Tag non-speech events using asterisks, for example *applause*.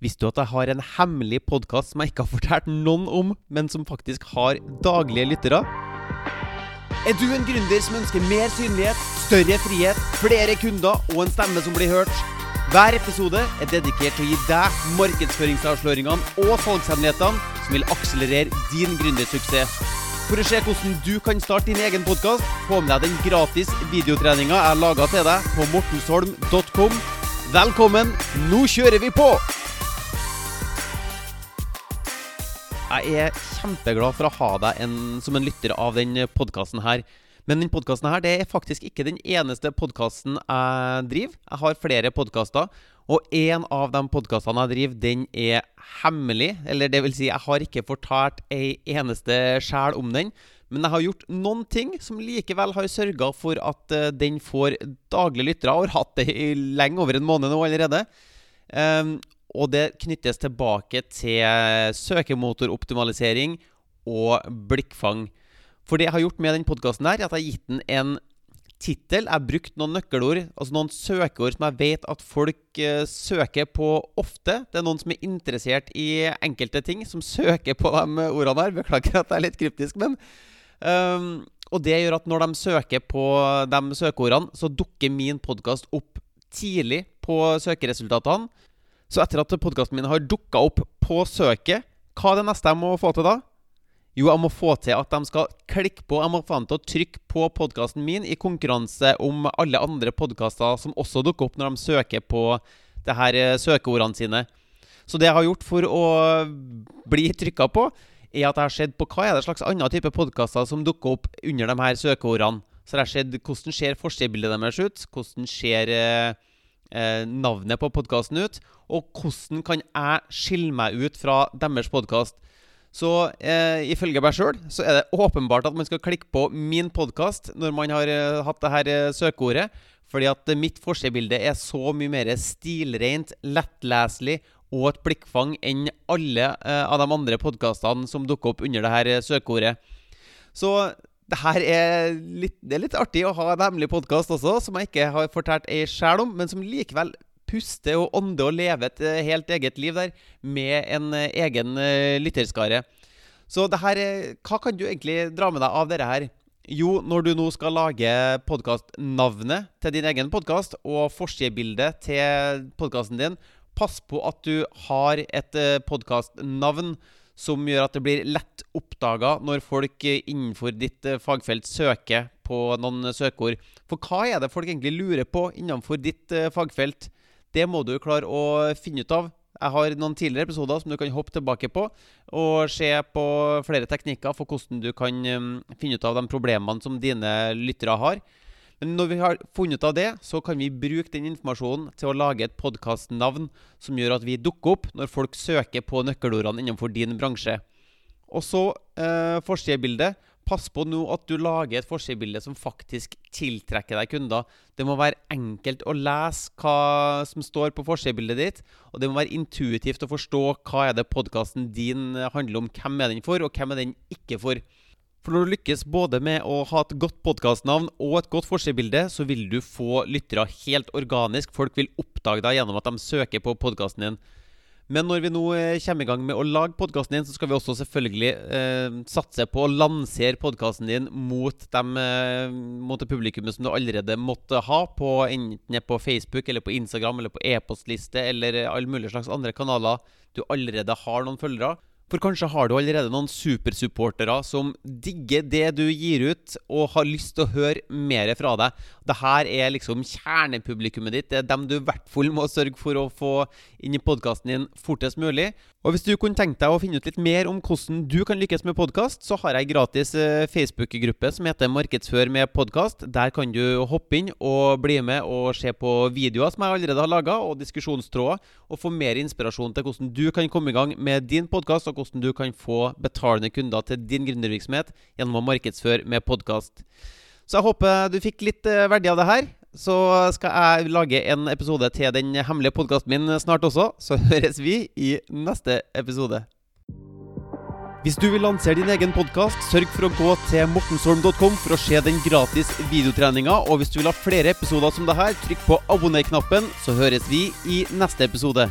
Visste du at jeg har en hemmelig podkast som jeg ikke har fortalt noen om, men som faktisk har daglige lyttere? Er du en gründer som ønsker mer synlighet, større frihet, flere kunder og en stemme som blir hørt? Hver episode er dedikert til å gi deg markedsføringsavsløringene og salgshemmelighetene som vil akselerere din gründersuksess. For å se hvordan du kan starte din egen podkast, få med deg den gratis videotreninga jeg laga til deg på mortensholm.com. Velkommen, nå kjører vi på! Jeg er kjempeglad for å ha deg en, som en lytter av denne podkasten. Men denne podkasten er faktisk ikke den eneste podkasten jeg driver. Jeg har flere podkaster, og en av de podkastene jeg driver, den er hemmelig. Eller det vil si, jeg har ikke fortalt ei eneste sjel om den. Men jeg har gjort noen ting som likevel har sørga for at uh, den får daglige lyttere. Jeg har hatt det i lenge over en måned nå allerede. Um, og det knyttes tilbake til søkemotoroptimalisering og blikkfang. For det jeg har gjort med den podkasten, er at jeg har gitt den en tittel. Jeg har brukt noen nøkkelord, altså noen søkeord som jeg vet at folk uh, søker på ofte. Det er noen som er interessert i enkelte ting, som søker på de ordene her. Beklager at det er litt kryptisk, men um, Og det gjør at når de søker på de søkeordene, så dukker min podkast opp tidlig på søkeresultatene. Så etter at podkasten min har dukka opp på søket, hva er det neste jeg må få til da? Jo, jeg må få til at de skal klikke på Jeg må få dem til å trykke på podkasten min i konkurranse om alle andre podkaster som også dukker opp når de søker på det her eh, søkeordene sine. Så det jeg har gjort for å bli trykka på, er at jeg har sett på hva er det slags andre type podkaster som dukker opp under de her søkeordene. Så jeg har sett hvordan ser forsidebildet deres ut, hvordan ser eh, navnet på podkasten ut, og hvordan kan jeg skille meg ut fra deres podkast. Så eh, ifølge meg sjøl så er det åpenbart at man skal klikke på min podkast når man har eh, hatt det her eh, søkeordet. Fordi at mitt forsidebilde er så mye mer stilrent, lettleselig og et blikkfang enn alle eh, av de andre podkastene som dukker opp under det her eh, søkeordet. Så det her er litt, det er litt artig å ha en hemmelig podkast også, som jeg ikke har fortalt ei sjel om, men som likevel puster og ånder og lever et eh, helt eget liv der, med en eh, egen uh, lytterskare. Så det her, hva kan du egentlig dra med deg av dette her? Jo, når du nå skal lage podkastnavnet til din egen podkast og forsidebildet til podkasten din, pass på at du har et podkastnavn som gjør at det blir lett oppdaga når folk innenfor ditt fagfelt søker på noen søkeord. For hva er det folk egentlig lurer på innenfor ditt fagfelt? Det må du klare å finne ut av. Jeg har noen tidligere episoder som du kan hoppe tilbake på og se på flere teknikker for hvordan du kan finne ut av de problemene som dine lyttere har. Men når vi har funnet ut av det, så kan vi bruke den informasjonen til å lage et podkastnavn som gjør at vi dukker opp når folk søker på nøkkelordene innenfor din bransje. Og så eh, forsidebildet. Pass på nå at du lager et forsidebilde som faktisk tiltrekker deg kunder. Det må være enkelt å lese hva som står på forsidebildet ditt. Og det må være intuitivt å forstå hva er det podkasten din handler om. Hvem er den for, og hvem er den ikke for. For når du lykkes både med å ha et godt podkastnavn og et godt forsidebilde, så vil du få lyttere helt organisk. Folk vil oppdage deg gjennom at de søker på podkasten din. Men når vi nå eh, kommer i gang med å lage podkasten din, så skal vi også selvfølgelig eh, satse på å lansere podkasten din mot, dem, eh, mot det publikummet som du allerede måtte ha, på, enten på Facebook eller på Instagram eller på e-postliste eller alle mulige slags andre kanaler du allerede har noen følgere. For kanskje har du allerede noen supersupportere som digger det du gir ut, og har lyst til å høre mer fra deg. Dette er liksom kjernepublikummet ditt. Det er dem du i hvert fall må sørge for å få inn i podkasten din fortest mulig. Og hvis du kunne tenkt deg å finne ut litt mer om hvordan du kan lykkes med podkast, så har jeg gratis eh, Facebook-gruppe som heter Markedsfør med podkast. Der kan du hoppe inn og bli med og se på videoer som jeg allerede har laga, og diskusjonstråder, og få mer inspirasjon til hvordan du kan komme i gang med din podkast, hvordan du kan få betalende kunder til din gründervirksomhet gjennom å markedsføre med podkast. Så jeg håper du fikk litt eh, verdi av det her så skal jeg lage en episode til den hemmelige podkasten min snart også. Så *laughs* høres vi i neste episode. Hvis du vil lansere din egen podkast, sørg for å gå til mortensholm.com for å se den gratis videotreninga. Og hvis du vil ha flere episoder som dette, trykk på abonner-knappen, så høres vi i neste episode.